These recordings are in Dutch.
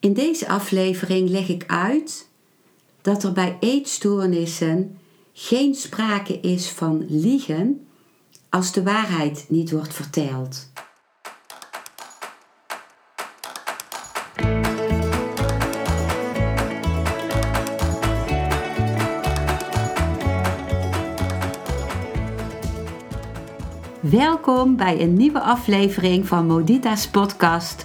In deze aflevering leg ik uit dat er bij eetstoornissen geen sprake is van liegen als de waarheid niet wordt verteld. Welkom bij een nieuwe aflevering van Modita's podcast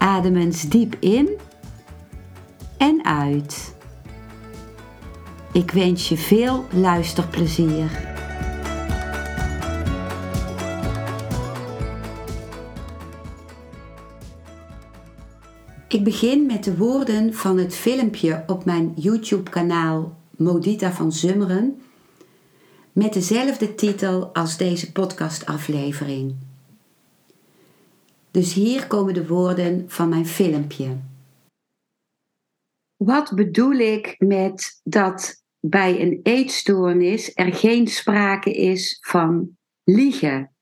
Adem eens diep in en uit. Ik wens je veel luisterplezier. Ik begin met de woorden van het filmpje op mijn YouTube-kanaal Modita van Zummeren met dezelfde titel als deze podcastaflevering. Dus hier komen de woorden van mijn filmpje. Wat bedoel ik met dat bij een eetstoornis er geen sprake is van liegen?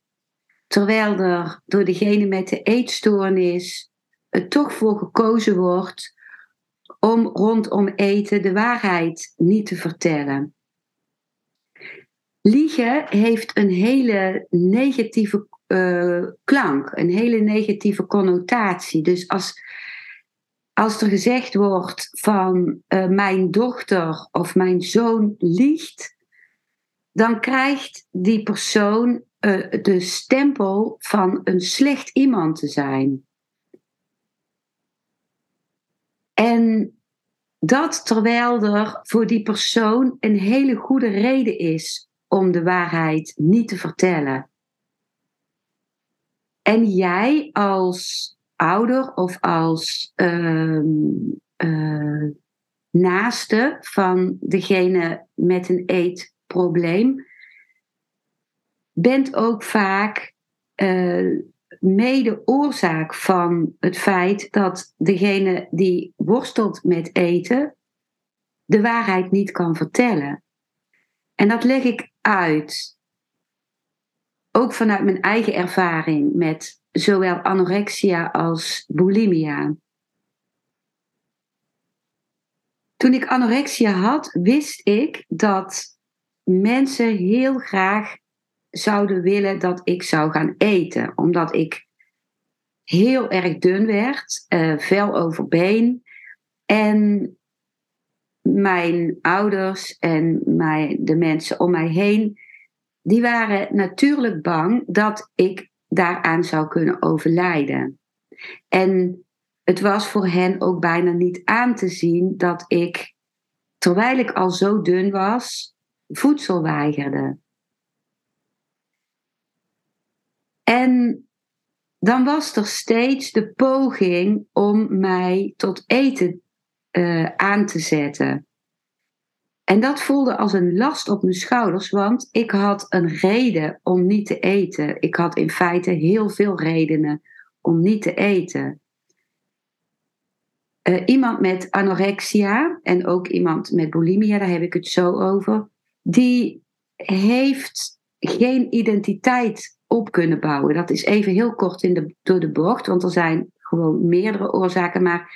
Terwijl er door degene met de eetstoornis er toch voor gekozen wordt om rondom eten de waarheid niet te vertellen. Liegen heeft een hele negatieve uh, klank, een hele negatieve connotatie. Dus als, als er gezegd wordt van uh, mijn dochter of mijn zoon liegt, dan krijgt die persoon uh, de stempel van een slecht iemand te zijn. En dat terwijl er voor die persoon een hele goede reden is om de waarheid niet te vertellen. En jij als ouder of als uh, uh, naaste van degene met een eetprobleem, bent ook vaak uh, mede oorzaak van het feit dat degene die worstelt met eten de waarheid niet kan vertellen. En dat leg ik uit. Ook vanuit mijn eigen ervaring met zowel anorexia als bulimia. Toen ik anorexia had, wist ik dat mensen heel graag zouden willen dat ik zou gaan eten, omdat ik heel erg dun werd, uh, vel over been. En mijn ouders en mijn, de mensen om mij heen, die waren natuurlijk bang dat ik daaraan zou kunnen overlijden. En het was voor hen ook bijna niet aan te zien dat ik, terwijl ik al zo dun was, voedsel weigerde. En dan was er steeds de poging om mij tot eten uh, aan te zetten. En dat voelde als een last op mijn schouders, want ik had een reden om niet te eten. Ik had in feite heel veel redenen om niet te eten. Uh, iemand met anorexia en ook iemand met bulimia, daar heb ik het zo over, die heeft geen identiteit op kunnen bouwen. Dat is even heel kort in de, door de bocht, want er zijn gewoon meerdere oorzaken. Maar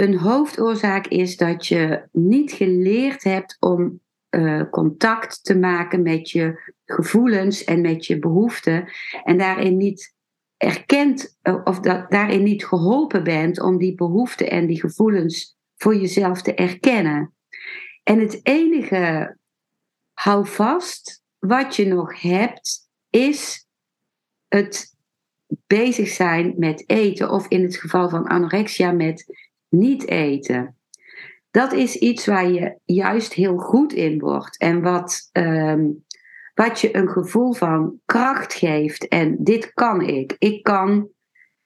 een hoofdoorzaak is dat je niet geleerd hebt om uh, contact te maken met je gevoelens en met je behoeften. En daarin niet erkend uh, of dat, daarin niet geholpen bent om die behoeften en die gevoelens voor jezelf te erkennen. En het enige hou vast wat je nog hebt, is het bezig zijn met eten. Of in het geval van anorexia met niet eten. Dat is iets waar je juist heel goed in wordt. En wat, um, wat je een gevoel van kracht geeft. En dit kan ik. Ik kan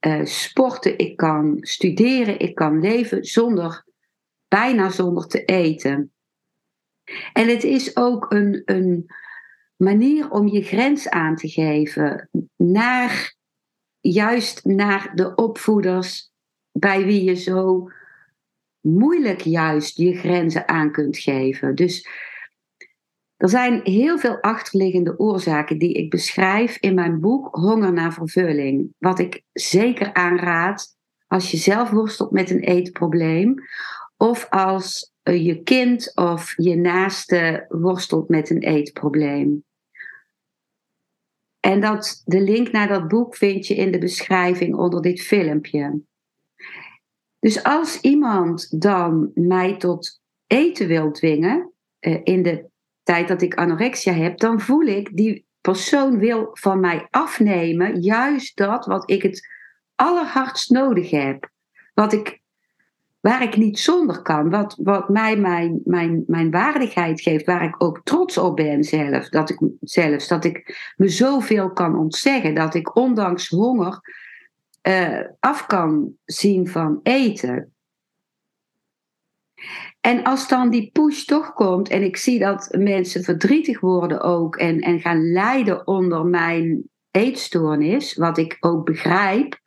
uh, sporten, ik kan studeren, ik kan leven zonder bijna zonder te eten. En het is ook een, een manier om je grens aan te geven naar juist naar de opvoeders bij wie je zo moeilijk juist je grenzen aan kunt geven. Dus er zijn heel veel achterliggende oorzaken die ik beschrijf in mijn boek Honger naar vervulling. Wat ik zeker aanraad als je zelf worstelt met een eetprobleem of als je kind of je naaste worstelt met een eetprobleem. En dat, de link naar dat boek vind je in de beschrijving onder dit filmpje. Dus als iemand dan mij tot eten wil dwingen, uh, in de tijd dat ik anorexia heb, dan voel ik die persoon wil van mij afnemen juist dat wat ik het allerhardst nodig heb. Wat ik, waar ik niet zonder kan. Wat, wat mij mijn, mijn, mijn waardigheid geeft. Waar ik ook trots op ben zelf. Dat ik, zelfs. Dat ik me zoveel kan ontzeggen. Dat ik ondanks honger uh, af kan zien van eten. En als dan die push toch komt en ik zie dat mensen verdrietig worden ook en, en gaan lijden onder mijn eetstoornis, wat ik ook begrijp,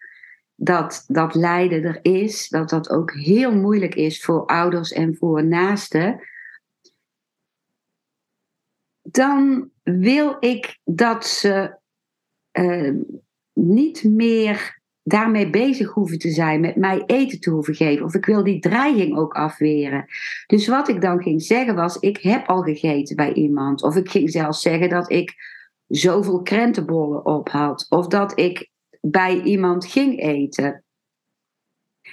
dat dat lijden er is, dat dat ook heel moeilijk is voor ouders en voor naasten, dan wil ik dat ze uh, niet meer daarmee bezig hoeven te zijn, met mij eten te hoeven geven. Of ik wil die dreiging ook afweren. Dus wat ik dan ging zeggen was, ik heb al gegeten bij iemand. Of ik ging zelfs zeggen dat ik zoveel krentenbollen op had. Of dat ik bij iemand ging eten.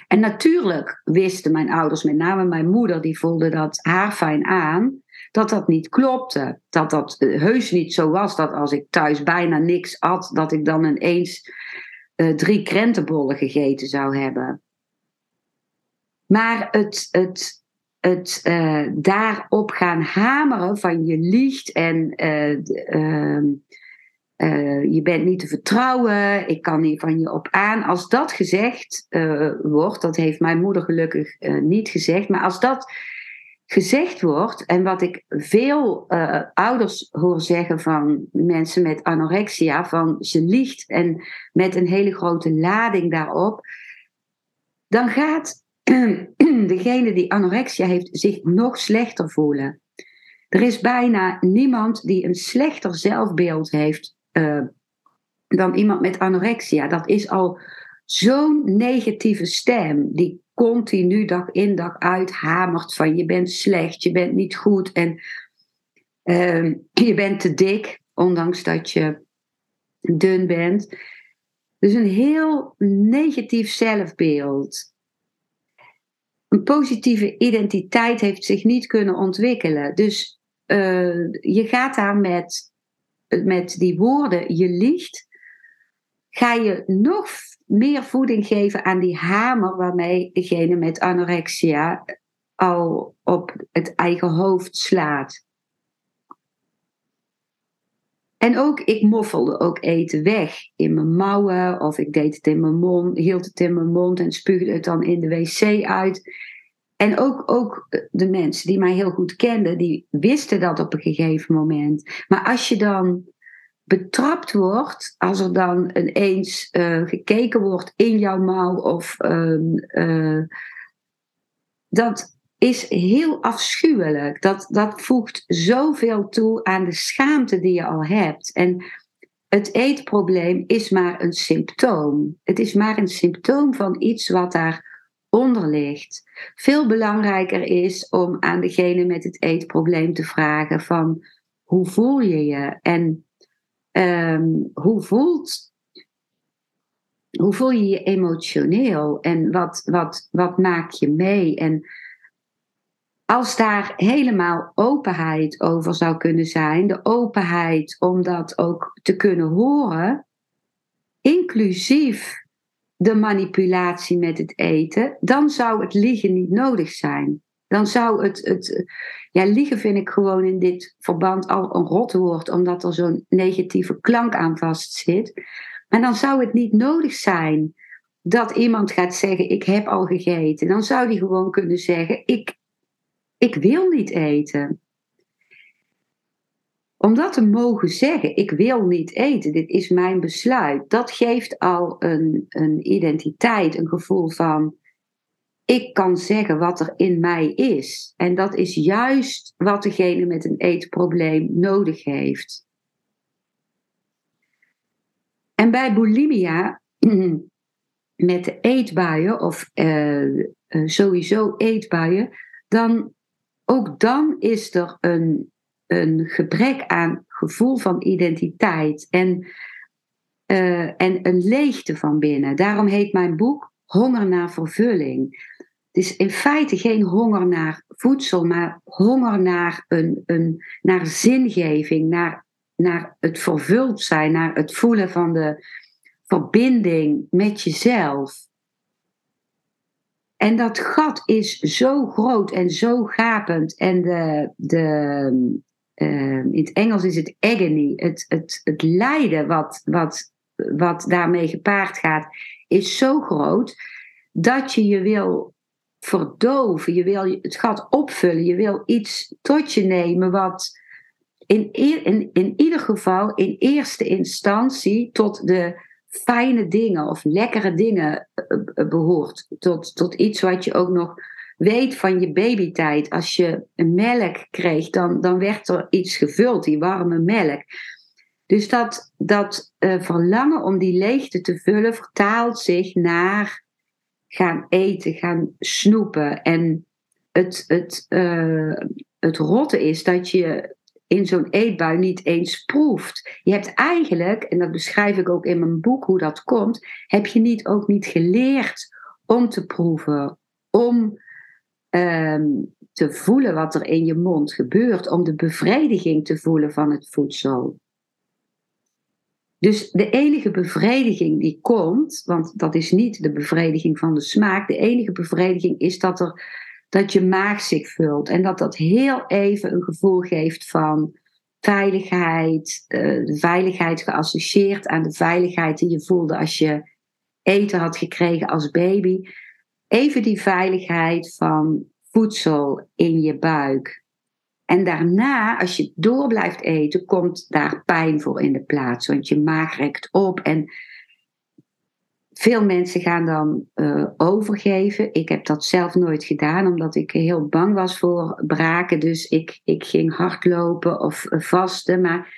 En natuurlijk wisten mijn ouders, met name mijn moeder, die voelde dat haar fijn aan, dat dat niet klopte. Dat dat heus niet zo was dat als ik thuis bijna niks at, dat ik dan ineens uh, drie krentenbollen gegeten zou hebben. Maar het, het, het uh, daarop gaan hameren van je liegt en uh, je bent niet te vertrouwen, ik kan niet van je op aan. Als dat gezegd wordt, dat heeft mijn moeder gelukkig niet gezegd, maar als dat gezegd wordt, en wat ik veel uh, ouders hoor zeggen van mensen met anorexia, van ze liegt en met een hele grote lading daarop, dan gaat degene die anorexia heeft zich nog slechter voelen. Er is bijna niemand die een slechter zelfbeeld heeft uh, dan iemand met anorexia. Dat is al zo'n negatieve stem die continu dag in dag uit hamert van je bent slecht, je bent niet goed en uh, je bent te dik, ondanks dat je dun bent. Dus een heel negatief zelfbeeld. Een positieve identiteit heeft zich niet kunnen ontwikkelen. Dus uh, je gaat daar met, met die woorden, je liegt, ga je nog meer voeding geven aan die hamer waarmee degene met anorexia al op het eigen hoofd slaat. En ook, ik moffelde ook eten weg in mijn mouwen of ik deed het in mijn mond, hield het in mijn mond en spuugde het dan in de wc uit. En ook, ook de mensen die mij heel goed kenden, die wisten dat op een gegeven moment. Maar als je dan betrapt wordt, als er dan ineens uh, gekeken wordt in jouw mouw of uh, dat is heel afschuwelijk. Dat, dat voegt zoveel toe aan de schaamte die je al hebt. En het eetprobleem is maar een symptoom. Het is maar een symptoom van iets wat daaronder ligt. Veel belangrijker is om aan degene met het eetprobleem te vragen van hoe voel je je? En um, hoe, voelt, hoe voel je je emotioneel en wat, wat, wat maak je mee? En als daar helemaal openheid over zou kunnen zijn, de openheid om dat ook te kunnen horen, inclusief de manipulatie met het eten, dan zou het liegen niet nodig zijn. Dan zou het, het. Ja, liegen vind ik gewoon in dit verband al een rotwoord, omdat er zo'n negatieve klank aan vastzit. Maar dan zou het niet nodig zijn dat iemand gaat zeggen: Ik heb al gegeten. Dan zou die gewoon kunnen zeggen: Ik ik wil niet eten. Om dat te mogen zeggen, ik wil niet eten, dit is mijn besluit, dat geeft al een, een identiteit, een gevoel van, ik kan zeggen wat er in mij is. En dat is juist wat degene met een eetprobleem nodig heeft. En bij bulimia, met de eetbuien of uh, sowieso eetbuien, dan ook dan is er een, een gebrek aan gevoel van identiteit en, uh, en een leegte van binnen. Daarom heet mijn boek Honger naar vervulling. Het is in feite geen honger naar voedsel, maar honger naar, een, een, naar zingeving, naar, naar het vervuld zijn, naar het voelen van de verbinding met jezelf. En dat gat is zo groot en zo gapend. En de, de, uh, in het Engels is het agony, het, het, het lijden wat, wat, wat daarmee gepaard gaat, is zo groot dat je je wil verdoven. Je wil het gat opvullen. Je wil iets tot je nemen wat in, in, in ieder geval in eerste instantie tot de fijne dingen of lekkere dingen eh, eh, behoort. Tot, tot iets wat je ook nog weet van je babytijd. Als je melk kreeg, dan, dan werd er iets gevuld, die warme melk. Dus dat, dat uh, verlangen om die leegte te vullen vertaalt zich naar gaan eten, gaan snoepen. En het, het, uh, het rotte is dat je in zo'n eetbui niet eens proeft. Je hebt eigenlijk, en dat beschrijf ik ook in mijn boek hoe dat komt, heb je niet, ook niet geleerd om te proeven, om ehm, te voelen wat er in je mond gebeurt, om de bevrediging te voelen van het voedsel. Dus de enige bevrediging die komt, want dat is niet de bevrediging van de smaak, de enige bevrediging is dat, er, dat je maag zich vult en dat dat heel even een gevoel geeft van veiligheid, uh, de veiligheid geassocieerd aan de veiligheid die je voelde als je eten had gekregen als baby. Even die veiligheid van voedsel in je buik. En daarna, als je door blijft eten, komt daar pijn voor in de plaats. Want je maag rekt op. En veel mensen gaan dan uh, overgeven. Ik heb dat zelf nooit gedaan, omdat ik heel bang was voor braken. Dus ik, ik ging hardlopen of uh, vasten. Maar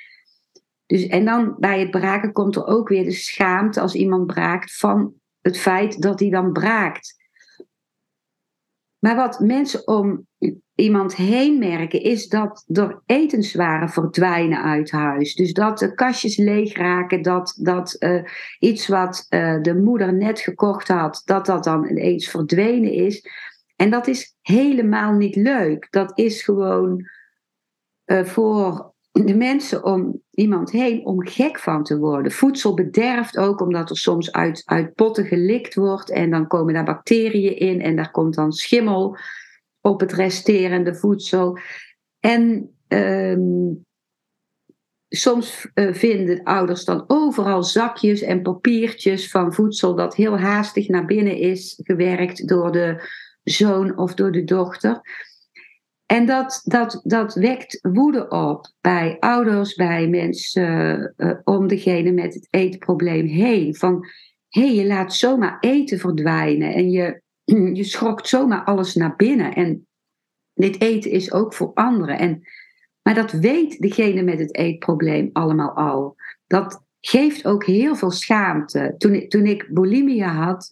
dus, en dan bij het braken komt er ook weer de schaamte als iemand braakt van het feit dat hij dan braakt. Maar wat mensen om iemand heen merken, is dat er etenswaren verdwijnen uit huis. Dus dat de kastjes leeg raken, dat, dat uh, iets wat uh, de moeder net gekocht had, dat dat dan ineens verdwenen is. En dat is helemaal niet leuk. Dat is gewoon uh, voor de mensen om iemand heen om gek van te worden. Voedsel bederft ook omdat er soms uit, uit potten gelikt wordt en dan komen daar bacteriën in en daar komt dan schimmel op het resterende voedsel. En ehm, soms uh, vinden ouders dan overal zakjes en papiertjes van voedsel dat heel haastig naar binnen is gewerkt door de zoon of door de dochter. En dat, dat, dat wekt woede op bij ouders, bij mensen uh, om degene met het eetprobleem heen. Van hé, hey, je laat zomaar eten verdwijnen en je, je schrokt zomaar alles naar binnen. En dit eten is ook voor anderen. En, maar dat weet degene met het eetprobleem allemaal al. Dat geeft ook heel veel schaamte. Toen, toen ik bulimia had,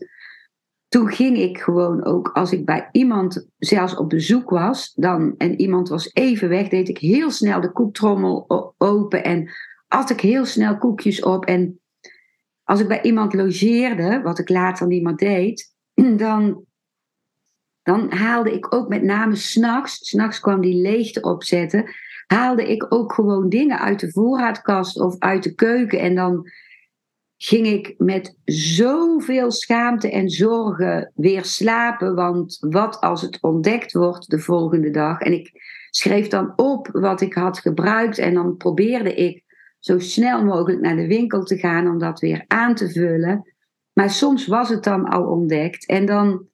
toen ging ik gewoon ook, als ik bij iemand zelfs op bezoek was, dan, en iemand was even weg, deed ik heel snel de koektrommel open en at ik heel snel koekjes op. En als ik bij iemand logeerde, wat ik later niet meer deed, dan, dan haalde ik ook met name s'nachts, s'nachts kwam die leegte opzetten, haalde ik ook gewoon dingen uit de voorraadkast of uit de keuken en dan ging ik met zoveel schaamte en zorgen weer slapen. Want wat als het ontdekt wordt de volgende dag? En ik schreef dan op wat ik had gebruikt. En dan probeerde ik zo snel mogelijk naar de winkel te gaan om dat weer aan te vullen. Maar soms was het dan al ontdekt. En dan.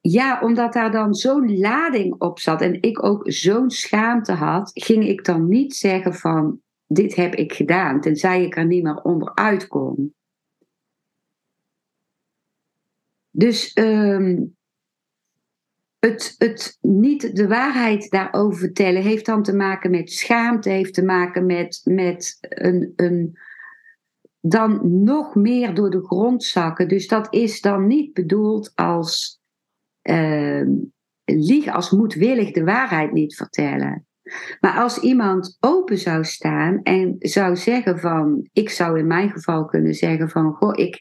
ja, omdat daar dan zo'n lading op zat en ik ook zo'n schaamte had, ging ik dan niet zeggen van dit heb ik gedaan, tenzij ik er niet meer onderuit kon. Dus ehm, het, het niet de waarheid daarover vertellen heeft dan te maken met schaamte, heeft te maken met, met een, een dan nog meer door de grond zakken. Dus dat is dan niet bedoeld als uh, liegen, als moedwillig de waarheid niet vertellen. Maar als iemand open zou staan en zou zeggen van, ik zou in mijn geval kunnen zeggen van, goh, ik,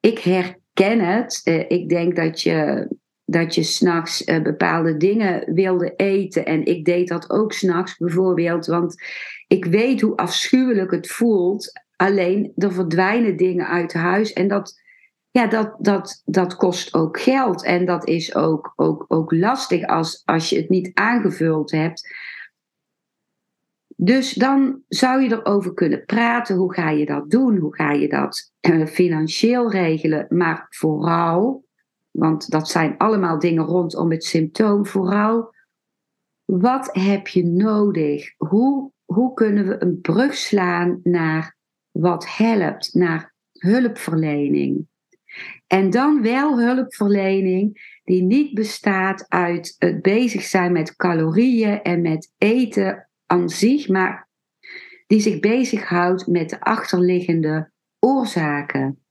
ik herken het. Uh, ik denk dat je, dat je s'nachts uh, bepaalde dingen wilde eten en ik deed dat ook s'nachts bijvoorbeeld, want ik weet hoe afschuwelijk het voelt Alleen er verdwijnen dingen uit huis en dat, ja, dat, dat, dat kost ook geld. En dat is ook, ook, ook lastig als, als je het niet aangevuld hebt. Dus dan zou je erover kunnen praten. Hoe ga je dat doen? Hoe ga je dat eh, financieel regelen? Maar vooral, want dat zijn allemaal dingen rondom het symptoom, vooral wat heb je nodig? Hoe, hoe kunnen we een brug slaan naar wat helpt naar hulpverlening. En dan wel hulpverlening die niet bestaat uit het bezig zijn met calorieën en met eten aan zich, maar die zich bezighoudt met de achterliggende oorzaken.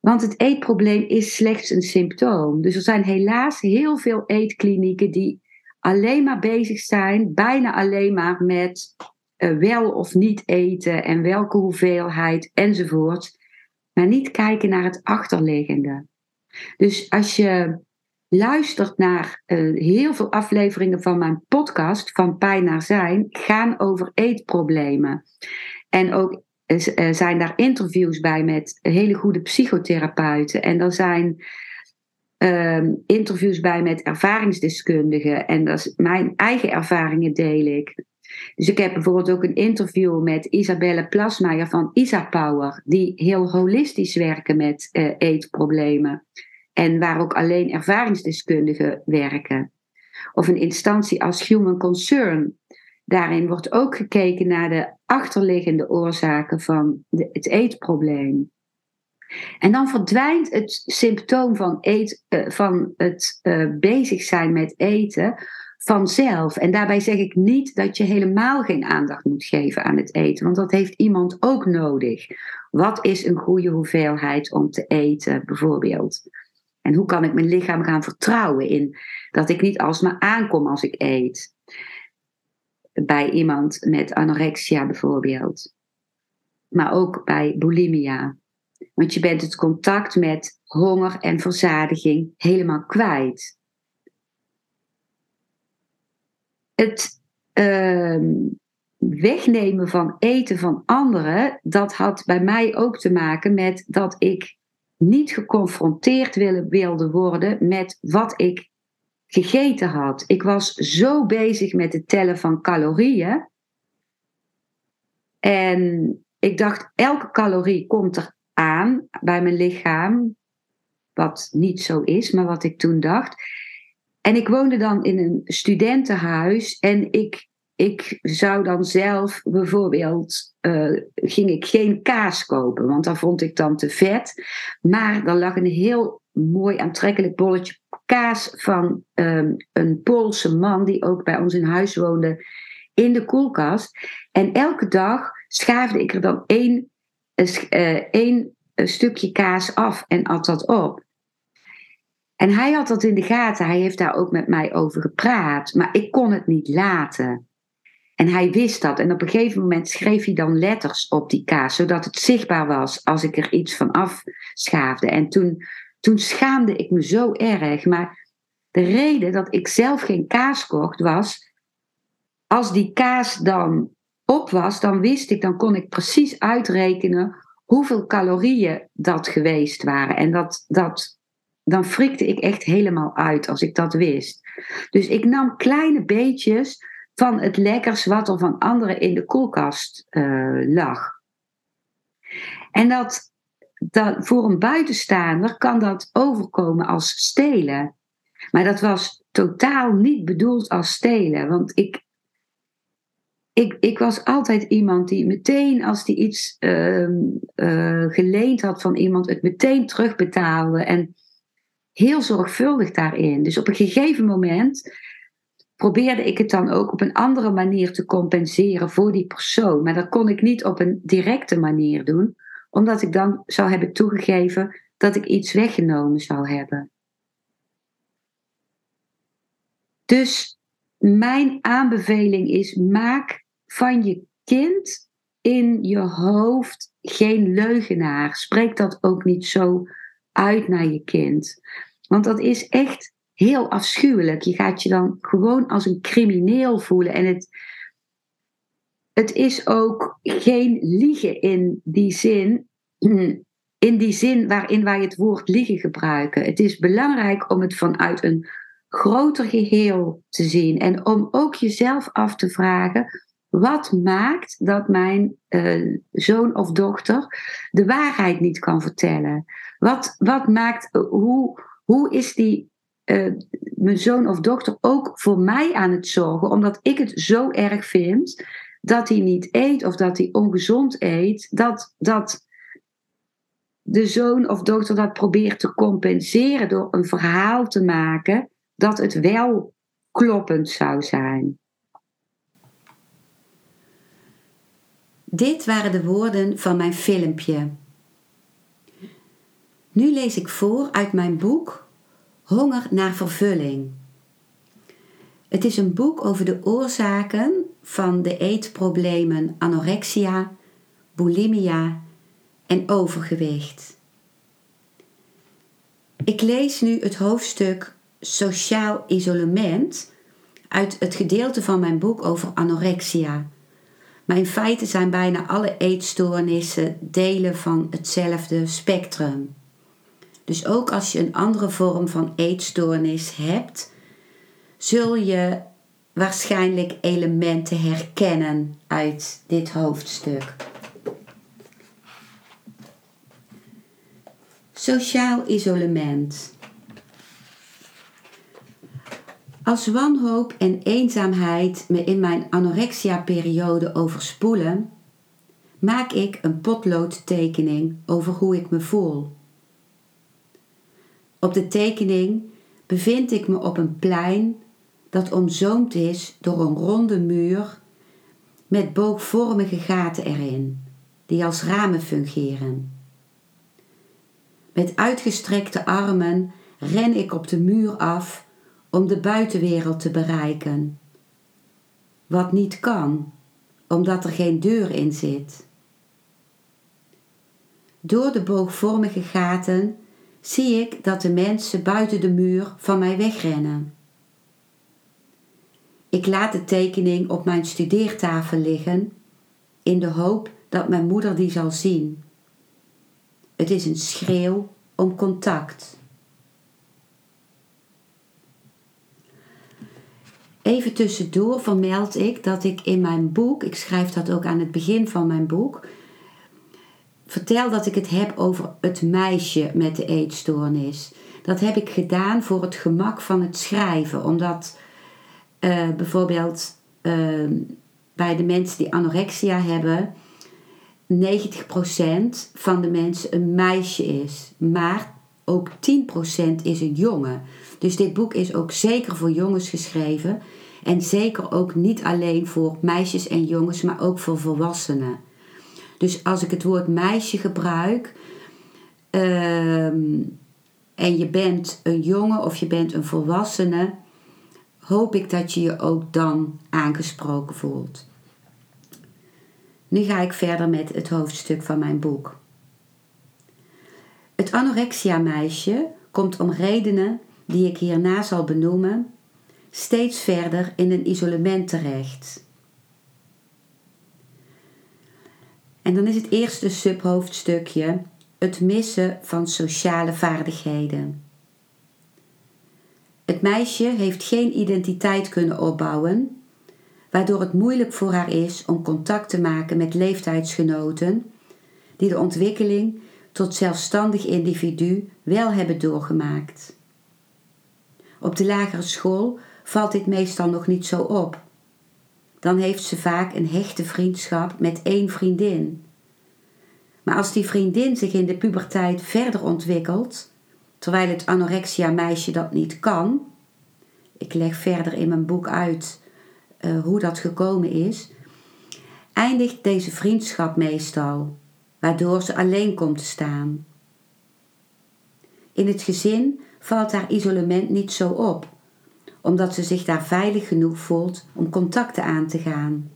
Want het eetprobleem is slechts een symptoom. Dus er zijn helaas heel veel eetklinieken die alleen maar bezig zijn, bijna alleen maar met wel of niet eten en welke hoeveelheid enzovoort. Maar niet kijken naar het achterliggende. Dus als je luistert naar uh, heel veel afleveringen van mijn podcast, van Pijn naar Zijn, gaan over eetproblemen. En ook uh, zijn daar interviews bij met hele goede psychotherapeuten. En er zijn uh, interviews bij met ervaringsdeskundigen. En dat is mijn eigen ervaringen deel ik. Dus ik heb bijvoorbeeld ook een interview met Isabelle Plasmaier van Isa Power, die heel holistisch werken met uh, eetproblemen en waar ook alleen ervaringsdeskundigen werken. Of een instantie als Human Concern. Daarin wordt ook gekeken naar de achterliggende oorzaken van de, het eetprobleem. En dan verdwijnt het symptoom van, eet, uh, van het uh, bezig zijn met eten vanzelf. En daarbij zeg ik niet dat je helemaal geen aandacht moet geven aan het eten, want dat heeft iemand ook nodig. Wat is een goede hoeveelheid om te eten, bijvoorbeeld? En hoe kan ik mijn lichaam gaan vertrouwen in dat ik niet alsmaar aankom als ik eet? Bij iemand met anorexia bijvoorbeeld. Maar ook bij bulimia. Want je bent het contact met honger en verzadiging helemaal kwijt. Het ehm, wegnemen van eten van anderen, dat had bij mij ook te maken met dat ik niet geconfronteerd wilde worden met wat ik gegeten had. Ik was zo bezig met het tellen van calorieën. En ik dacht, elke calorie komt er aan bij mijn lichaam. Wat niet zo is, maar wat ik toen dacht. En ik woonde dan in een studentenhuis en ik, ik zou dan zelf bijvoorbeeld, uh, ging ik geen kaas kopen, want dat vond ik dan te vet. Maar er lag een heel mooi aantrekkelijk bolletje kaas van um, een Poolse man die ook bij ons in huis woonde in de koelkast. En elke dag schaafde ik er dan één, uh, één stukje kaas af en at dat op. En hij had dat in de gaten. Hij heeft daar ook met mij over gepraat. Maar ik kon het niet laten. En hij wist dat. En op een gegeven moment schreef hij dan letters op die kaas, zodat het zichtbaar was als ik er iets van afschaafde. En toen, toen schaamde ik me zo erg. Maar de reden dat ik zelf geen kaas kocht was, als die kaas dan op was, dan wist ik, dan kon ik precies uitrekenen hoeveel calorieën dat geweest waren. En dat, dat dan frikte ik echt helemaal uit als ik dat wist. Dus ik nam kleine beetjes van het lekkers wat er van anderen in de koelkast uh, lag. En dat dat, voor een buitenstaander kan dat overkomen als stelen. Maar dat was totaal niet bedoeld als stelen. Want ik, ik, ik was altijd iemand die meteen, als die iets uh, uh, geleend had van iemand, het meteen terugbetaalde. En heel zorgvuldig daarin. Dus op een gegeven moment probeerde ik het dan ook op een andere manier te compenseren voor die persoon. Maar dat kon ik niet op een directe manier doen, omdat ik dan zou hebben toegegeven dat ik iets weggenomen zou hebben. Dus mijn aanbeveling is: maak van je kind in je hoofd geen leugenaar. Spreek dat ook niet zo uit naar je kind. Want dat is echt heel afschuwelijk. Je gaat je dan gewoon als een crimineel voelen. En het, het is ook geen liegen in die zin. In die zin waarin wij het woord liegen gebruiken. Het is belangrijk om het vanuit een groter geheel te zien. En om ook jezelf af te vragen: wat maakt dat mijn uh, zoon of dochter de waarheid niet kan vertellen? Wat, wat maakt, hoe, hoe is die, uh, mijn zoon of dochter ook voor mij aan het zorgen, omdat ik het zo erg vind dat hij niet eet of dat hij ongezond eet, dat, dat de zoon of dochter dat probeert te compenseren door een verhaal te maken dat het wel kloppend zou zijn. Dit waren de woorden van mijn filmpje. Nu lees ik voor uit mijn boek Honger naar vervulling. Het is een boek over de oorzaken van de eetproblemen anorexia, bulimia en overgewicht. Ik lees nu het hoofdstuk Sociaal isolement uit het gedeelte van mijn boek over anorexia. Maar in feite zijn bijna alle eetstoornissen delen van hetzelfde spectrum. Dus ook als je een andere vorm van eetstoornis hebt, zul je waarschijnlijk elementen herkennen uit dit hoofdstuk. Sociaal isolement. Als wanhoop en eenzaamheid me in mijn anorexia-periode overspoelen, maak ik een potloodtekening over hoe ik me voel. Op de tekening bevind ik me op een plein dat omzoomd is door een ronde muur met boogvormige gaten erin, die als ramen fungeren. Met uitgestrekte armen ren ik op de muur af om de buitenwereld te bereiken. Wat niet kan, omdat er geen deur in zit. Door de boogvormige gaten zie ik dat de mensen buiten de muur van mij wegrennen. Ik laat de tekening op mijn studeertafel liggen in de hoop dat mijn moeder die zal zien. Het is een schreeuw om contact. Even tussendoor vermeld ik dat ik in mijn boek, ik schrijf dat ook aan het begin van mijn boek, vertel dat ik het heb over het meisje met de eetstoornis. Dat heb ik gedaan voor het gemak van het schrijven, omdat uh, bijvoorbeeld uh, bij de mensen die anorexia hebben, 90% van de mensen een meisje is, maar ook 10% is een jongen. Dus dit boek is ook zeker voor jongens geschreven en zeker ook niet alleen voor meisjes en jongens, maar ook voor volwassenen. Dus als ik het woord meisje gebruik um, en je bent een jongen of je bent een volwassene, hoop ik dat je je ook dan aangesproken voelt. Nu ga ik verder met het hoofdstuk van mijn boek. Het anorexia-meisje komt om redenen die ik hierna zal benoemen steeds verder in een isolement terecht. En dan is het eerste subhoofdstukje het missen van sociale vaardigheden. Het meisje heeft geen identiteit kunnen opbouwen, waardoor het moeilijk voor haar is om contact te maken met leeftijdsgenoten die de ontwikkeling tot zelfstandig individu wel hebben doorgemaakt. Op de lagere school valt dit meestal nog niet zo op. Dan heeft ze vaak een hechte vriendschap met één vriendin. Maar als die vriendin zich in de puberteit verder ontwikkelt, terwijl het anorexia-meisje dat niet kan, ik leg verder in mijn boek uit uh, hoe dat gekomen is, eindigt deze vriendschap meestal, waardoor ze alleen komt te staan. In het gezin valt haar isolement niet zo op, omdat ze zich daar veilig genoeg voelt om contacten aan te gaan.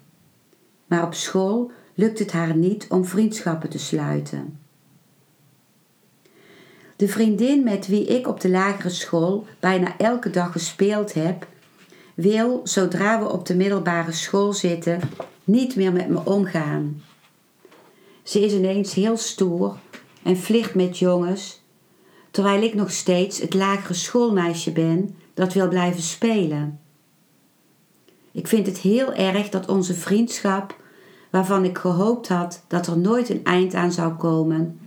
Maar op school lukt het haar niet om vriendschappen te sluiten. De vriendin met wie ik op de lagere school bijna elke dag gespeeld heb, wil, zodra we op de middelbare school zitten, niet meer met me omgaan. Ze is ineens heel stoer en vliegt met jongens, terwijl ik nog steeds het lagere schoolmeisje ben dat wil blijven spelen. Ik vind het heel erg dat onze vriendschap, waarvan ik gehoopt had dat er nooit een eind aan zou komen,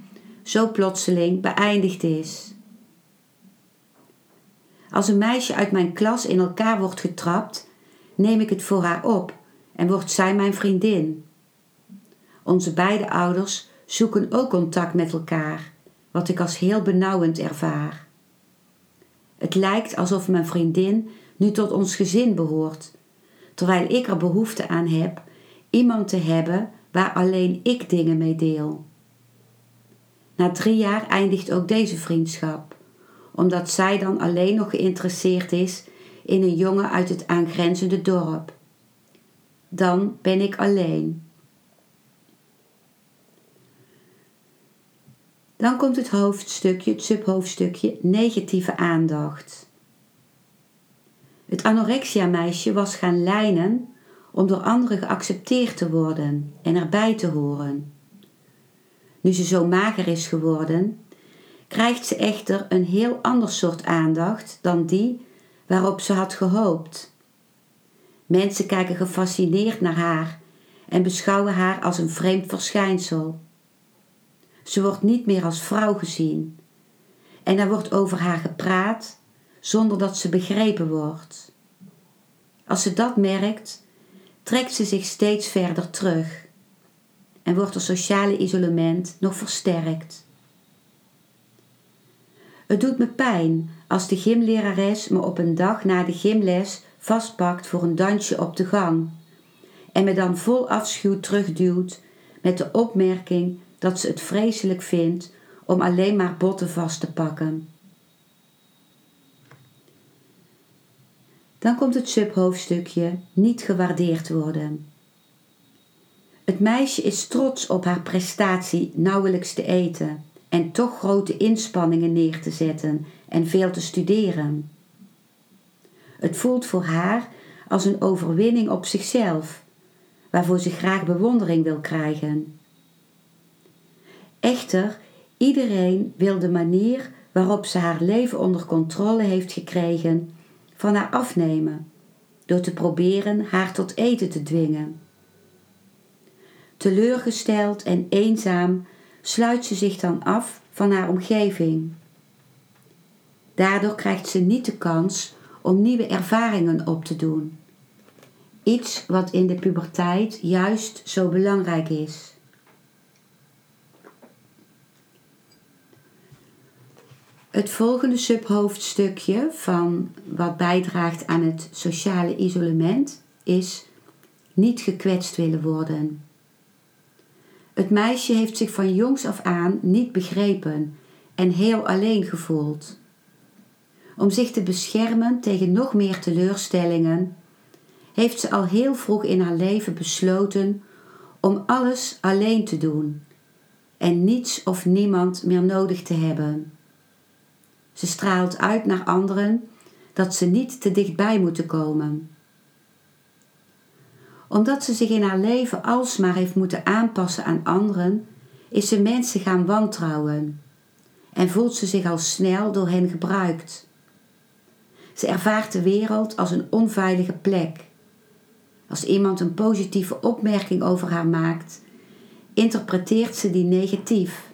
zo plotseling beëindigd is. Als een meisje uit mijn klas in elkaar wordt getrapt, neem ik het voor haar op en wordt zij mijn vriendin. Onze beide ouders zoeken ook contact met elkaar, wat ik als heel benauwend ervaar. Het lijkt alsof mijn vriendin nu tot ons gezin behoort, terwijl ik er behoefte aan heb iemand te hebben waar alleen ik dingen mee deel. Na drie jaar eindigt ook deze vriendschap, omdat zij dan alleen nog geïnteresseerd is in een jongen uit het aangrenzende dorp. Dan ben ik alleen. Dan komt het hoofdstukje, het subhoofdstukje negatieve aandacht. Het anorexia-meisje was gaan lijnen om door anderen geaccepteerd te worden en erbij te horen. Nu ze zo mager is geworden, krijgt ze echter een heel ander soort aandacht dan die waarop ze had gehoopt. Mensen kijken gefascineerd naar haar en beschouwen haar als een vreemd verschijnsel. Ze wordt niet meer als vrouw gezien en er wordt over haar gepraat zonder dat ze begrepen wordt. Als ze dat merkt, trekt ze zich steeds verder terug en wordt het sociale isolement nog versterkt. Het doet me pijn als de gymlerares me op een dag na de gymles vastpakt voor een dansje op de gang en me dan vol afschuw terugduwt met de opmerking dat ze het vreselijk vindt om alleen maar botten vast te pakken. Dan komt het subhoofdstukje niet gewaardeerd worden. Het meisje is trots op haar prestatie nauwelijks te eten en toch grote inspanningen neer te zetten en veel te studeren. Het voelt voor haar als een overwinning op zichzelf, waarvoor ze graag bewondering wil krijgen. Echter, iedereen wil de manier waarop ze haar leven onder controle heeft gekregen van haar afnemen, door te proberen haar tot eten te dwingen. Teleurgesteld en eenzaam sluit ze zich dan af van haar omgeving. Daardoor krijgt ze niet de kans om nieuwe ervaringen op te doen. Iets wat in de puberteit juist zo belangrijk is. Het volgende subhoofdstukje van wat bijdraagt aan het sociale isolement is niet gekwetst willen worden. Het meisje heeft zich van jongs af aan niet begrepen en heel alleen gevoeld. Om zich te beschermen tegen nog meer teleurstellingen, heeft ze al heel vroeg in haar leven besloten om alles alleen te doen en niets of niemand meer nodig te hebben. Ze straalt uit naar anderen dat ze niet te dichtbij moeten komen omdat ze zich in haar leven alsmaar heeft moeten aanpassen aan anderen, is ze mensen gaan wantrouwen en voelt ze zich al snel door hen gebruikt. Ze ervaart de wereld als een onveilige plek. Als iemand een positieve opmerking over haar maakt, interpreteert ze die negatief.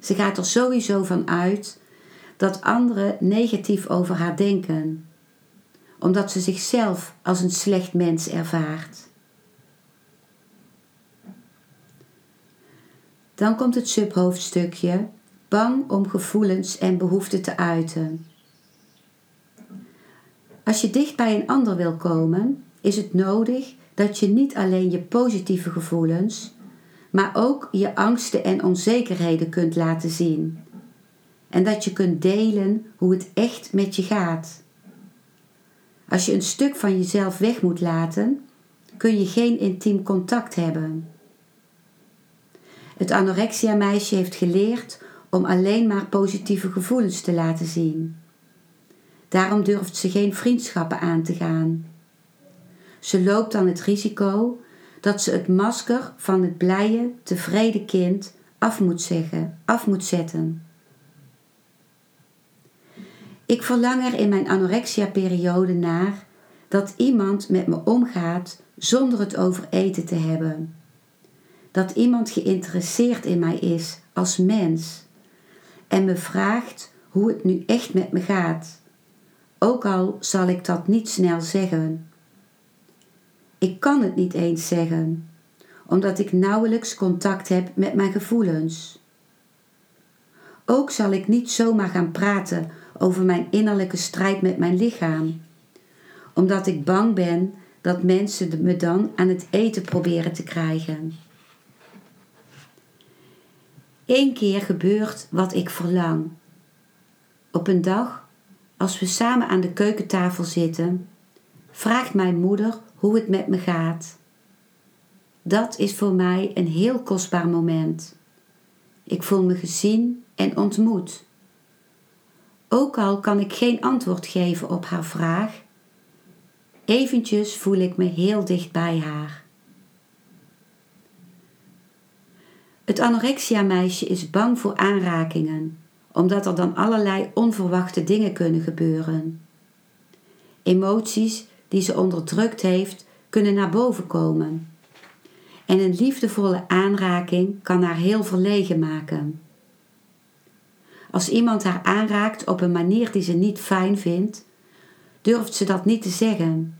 Ze gaat er sowieso van uit dat anderen negatief over haar denken, omdat ze zichzelf als een slecht mens ervaart. Dan komt het subhoofdstukje bang om gevoelens en behoeften te uiten. Als je dicht bij een ander wil komen, is het nodig dat je niet alleen je positieve gevoelens, maar ook je angsten en onzekerheden kunt laten zien. En dat je kunt delen hoe het echt met je gaat. Als je een stuk van jezelf weg moet laten, kun je geen intiem contact hebben. Het anorexia-meisje heeft geleerd om alleen maar positieve gevoelens te laten zien. Daarom durft ze geen vriendschappen aan te gaan. Ze loopt dan het risico dat ze het masker van het blije, tevreden kind af moet, zeggen, af moet zetten. Ik verlang er in mijn anorexia-periode naar dat iemand met me omgaat zonder het over eten te hebben. Dat iemand geïnteresseerd in mij is als mens en me vraagt hoe het nu echt met me gaat, ook al zal ik dat niet snel zeggen. Ik kan het niet eens zeggen, omdat ik nauwelijks contact heb met mijn gevoelens. Ook zal ik niet zomaar gaan praten over mijn innerlijke strijd met mijn lichaam, omdat ik bang ben dat mensen me dan aan het eten proberen te krijgen. Eén keer gebeurt wat ik verlang. Op een dag, als we samen aan de keukentafel zitten, vraagt mijn moeder hoe het met me gaat. Dat is voor mij een heel kostbaar moment. Ik voel me gezien en ontmoet. Ook al kan ik geen antwoord geven op haar vraag, eventjes voel ik me heel dicht bij haar. Het anorexia-meisje is bang voor aanrakingen, omdat er dan allerlei onverwachte dingen kunnen gebeuren. Emoties die ze onderdrukt heeft, kunnen naar boven komen. En een liefdevolle aanraking kan haar heel verlegen maken. Als iemand haar aanraakt op een manier die ze niet fijn vindt, durft ze dat niet te zeggen,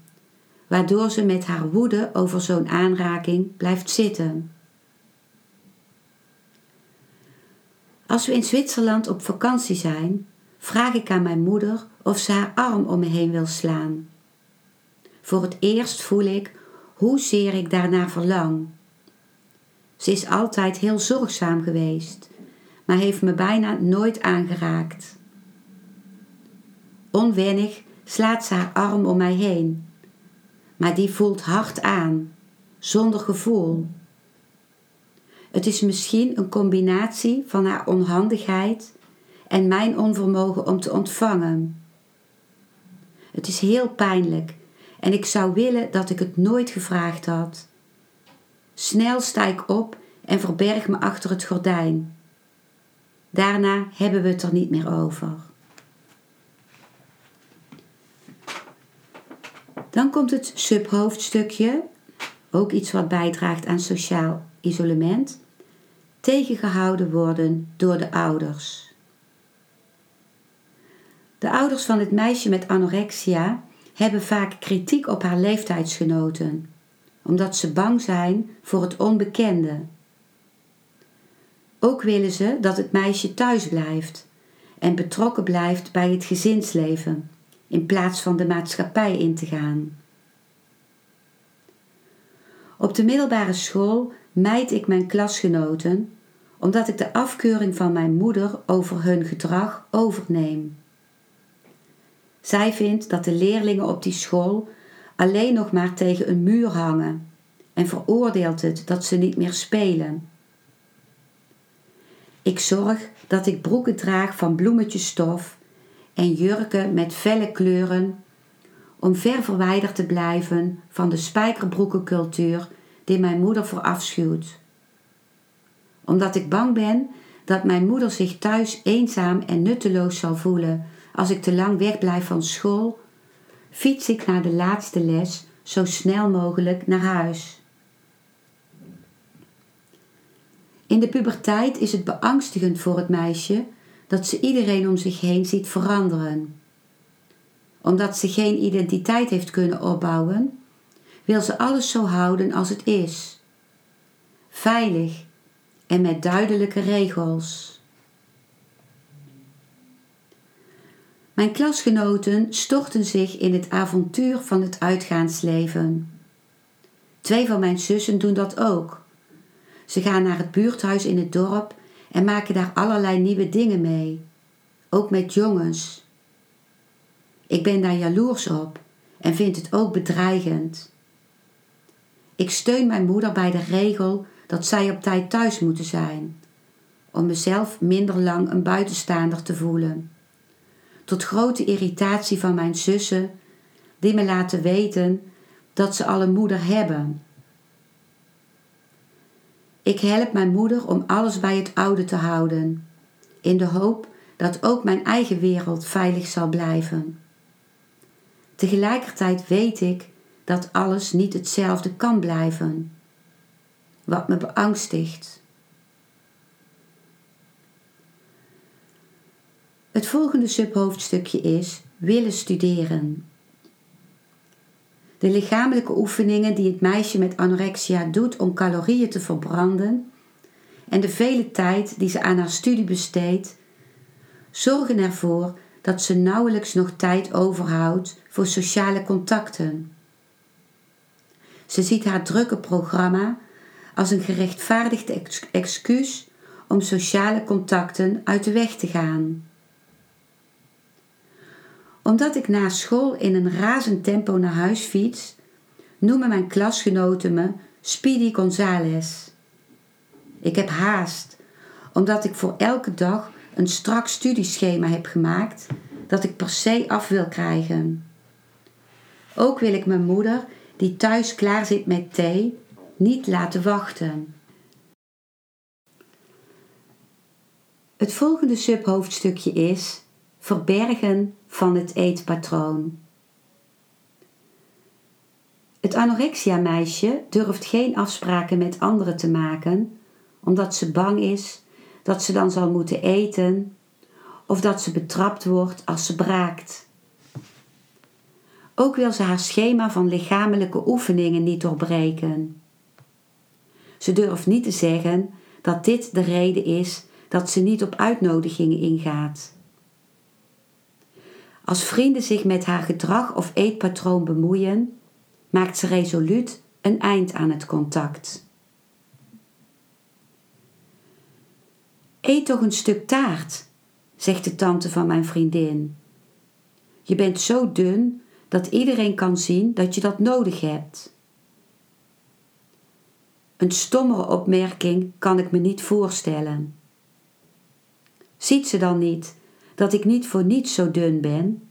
waardoor ze met haar woede over zo'n aanraking blijft zitten. Als we in Zwitserland op vakantie zijn, vraag ik aan mijn moeder of ze haar arm om me heen wil slaan. Voor het eerst voel ik hoezeer ik daarnaar verlang. Ze is altijd heel zorgzaam geweest, maar heeft me bijna nooit aangeraakt. Onwennig slaat ze haar arm om mij heen, maar die voelt hard aan, zonder gevoel. Het is misschien een combinatie van haar onhandigheid en mijn onvermogen om te ontvangen. Het is heel pijnlijk en ik zou willen dat ik het nooit gevraagd had. Snel sta ik op en verberg me achter het gordijn. Daarna hebben we het er niet meer over. Dan komt het subhoofdstukje, ook iets wat bijdraagt aan sociaal isolement, tegengehouden worden door de ouders. De ouders van het meisje met anorexia hebben vaak kritiek op haar leeftijdsgenoten, omdat ze bang zijn voor het onbekende. Ook willen ze dat het meisje thuis blijft en betrokken blijft bij het gezinsleven, in plaats van de maatschappij in te gaan. Op de middelbare school mijd ik mijn klasgenoten omdat ik de afkeuring van mijn moeder over hun gedrag overneem. Zij vindt dat de leerlingen op die school alleen nog maar tegen een muur hangen en veroordeelt het dat ze niet meer spelen. Ik zorg dat ik broeken draag van bloemetjesstof en jurken met felle kleuren om ver verwijderd te blijven van de spijkerbroekencultuur die mijn moeder verafschuwt. Omdat ik bang ben dat mijn moeder zich thuis eenzaam en nutteloos zal voelen als ik te lang wegblijf van school, fiets ik naar de laatste les zo snel mogelijk naar huis. In de puberteit is het beangstigend voor het meisje dat ze iedereen om zich heen ziet veranderen. Omdat ze geen identiteit heeft kunnen opbouwen, wil ze alles zo houden als het is. Veilig en met duidelijke regels. Mijn klasgenoten storten zich in het avontuur van het uitgaansleven. Twee van mijn zussen doen dat ook. Ze gaan naar het buurthuis in het dorp en maken daar allerlei nieuwe dingen mee. Ook met jongens. Ik ben daar jaloers op en vind het ook bedreigend. Ik steun mijn moeder bij de regel dat zij op tijd thuis moeten zijn, om mezelf minder lang een buitenstaander te voelen. Tot grote irritatie van mijn zussen, die me laten weten dat ze al een moeder hebben. Ik help mijn moeder om alles bij het oude te houden, in de hoop dat ook mijn eigen wereld veilig zal blijven. Tegelijkertijd weet ik dat alles niet hetzelfde kan blijven, wat me beangstigt. Het volgende subhoofdstukje is willen studeren. De lichamelijke oefeningen die het meisje met anorexia doet om calorieën te verbranden en de vele tijd die ze aan haar studie besteedt, zorgen ervoor dat ze nauwelijks nog tijd overhoudt voor sociale contacten. Ze ziet haar drukke programma als een gerechtvaardigd excuus om sociale contacten uit de weg te gaan. Omdat ik na school in een razend tempo naar huis fiets, noemen mijn klasgenoten me Speedy Gonzales. Ik heb haast, omdat ik voor elke dag een strak studieschema heb gemaakt dat ik per se af wil krijgen. Ook wil ik mijn moeder, die thuis klaar zit met thee, niet laten wachten. Het volgende subhoofdstukje is verbergen van het eetpatroon. Het anorexia-meisje durft geen afspraken met anderen te maken, omdat ze bang is dat ze dan zal moeten eten of dat ze betrapt wordt als ze braakt. Ook wil ze haar schema van lichamelijke oefeningen niet doorbreken. Ze durft niet te zeggen dat dit de reden is dat ze niet op uitnodigingen ingaat. Als vrienden zich met haar gedrag of eetpatroon bemoeien, maakt ze resoluut een eind aan het contact. Eet toch een stuk taart, zegt de tante van mijn vriendin. Je bent zo dun dat iedereen kan zien dat je dat nodig hebt. Een stommere opmerking kan ik me niet voorstellen. Ziet ze dan niet dat ik niet voor niets zo dun ben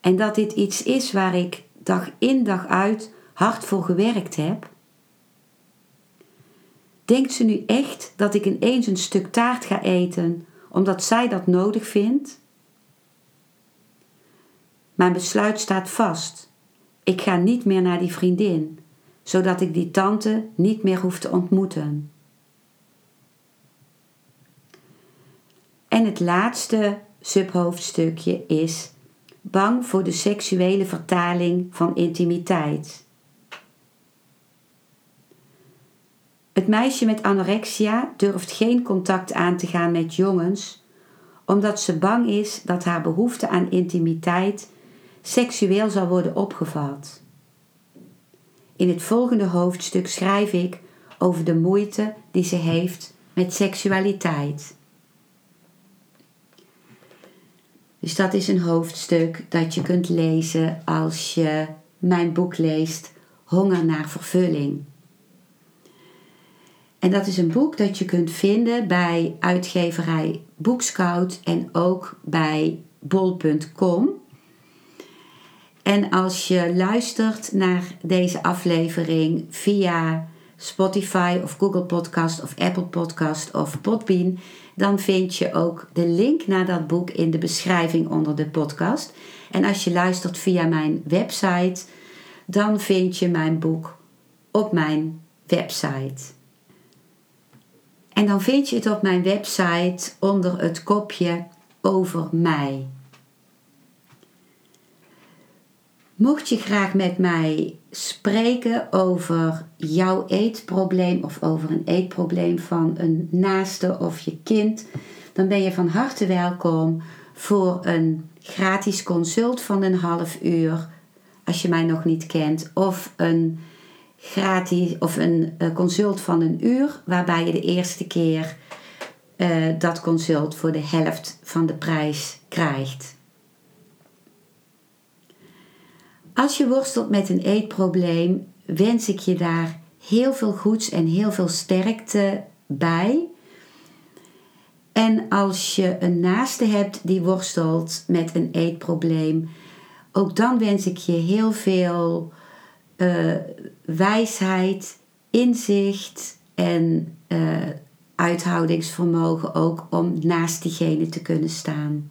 en dat dit iets is waar ik dag in dag uit hard voor gewerkt heb? Denkt ze nu echt dat ik ineens een stuk taart ga eten omdat zij dat nodig vindt? Mijn besluit staat vast. Ik ga niet meer naar die vriendin, zodat ik die tante niet meer hoef te ontmoeten. En het laatste subhoofdstukje is bang voor de seksuele vertaling van intimiteit. Het meisje met anorexia durft geen contact aan te gaan met jongens, omdat ze bang is dat haar behoefte aan intimiteit seksueel zal worden opgevat. In het volgende hoofdstuk schrijf ik over de moeite die ze heeft met seksualiteit. Dus dat is een hoofdstuk dat je kunt lezen als je mijn boek leest, Honger naar vervulling. En dat is een boek dat je kunt vinden bij uitgeverij Boekscout en ook bij bol.com. En als je luistert naar deze aflevering via Spotify of Google Podcast of Apple Podcast of Podbean, dan vind je ook de link naar dat boek in de beschrijving onder de podcast. En als je luistert via mijn website, dan vind je mijn boek op mijn website. En dan vind je het op mijn website onder het kopje over mij. Mocht je graag met mij spreken over jouw eetprobleem of over een eetprobleem van een naaste of je kind, dan ben je van harte welkom voor een gratis consult van een half uur als je mij nog niet kent of een gratis of een eh, consult van een uur waarbij je de eerste keer uh, dat consult voor de helft van de prijs krijgt. Als je worstelt met een eetprobleem, wens ik je daar heel veel goeds en heel veel sterkte bij. En als je een naaste hebt die worstelt met een eetprobleem, ook dan wens ik je heel veel uh, wijsheid, inzicht en uh, uithoudingsvermogen ook om naast diegene te kunnen staan.